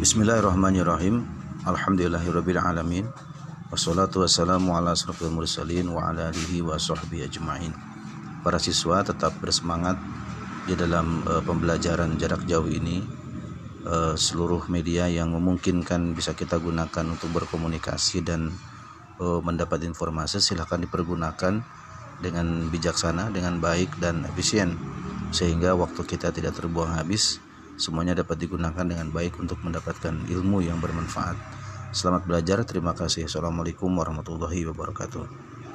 Bismillahirrahmanirrahim. Alhamdulillahirrabbilalamin. Wassalatu wassalamu ala asrafil mursalin wa ala alihi wa ajma'in. Para siswa tetap bersemangat di dalam uh, pembelajaran jarak jauh ini. Uh, seluruh media yang memungkinkan bisa kita gunakan untuk berkomunikasi dan uh, mendapat informasi silahkan dipergunakan dengan bijaksana, dengan baik dan efisien sehingga waktu kita tidak terbuang habis semuanya dapat digunakan dengan baik untuk mendapatkan ilmu yang bermanfaat. Selamat belajar, terima kasih. Assalamualaikum warahmatullahi wabarakatuh.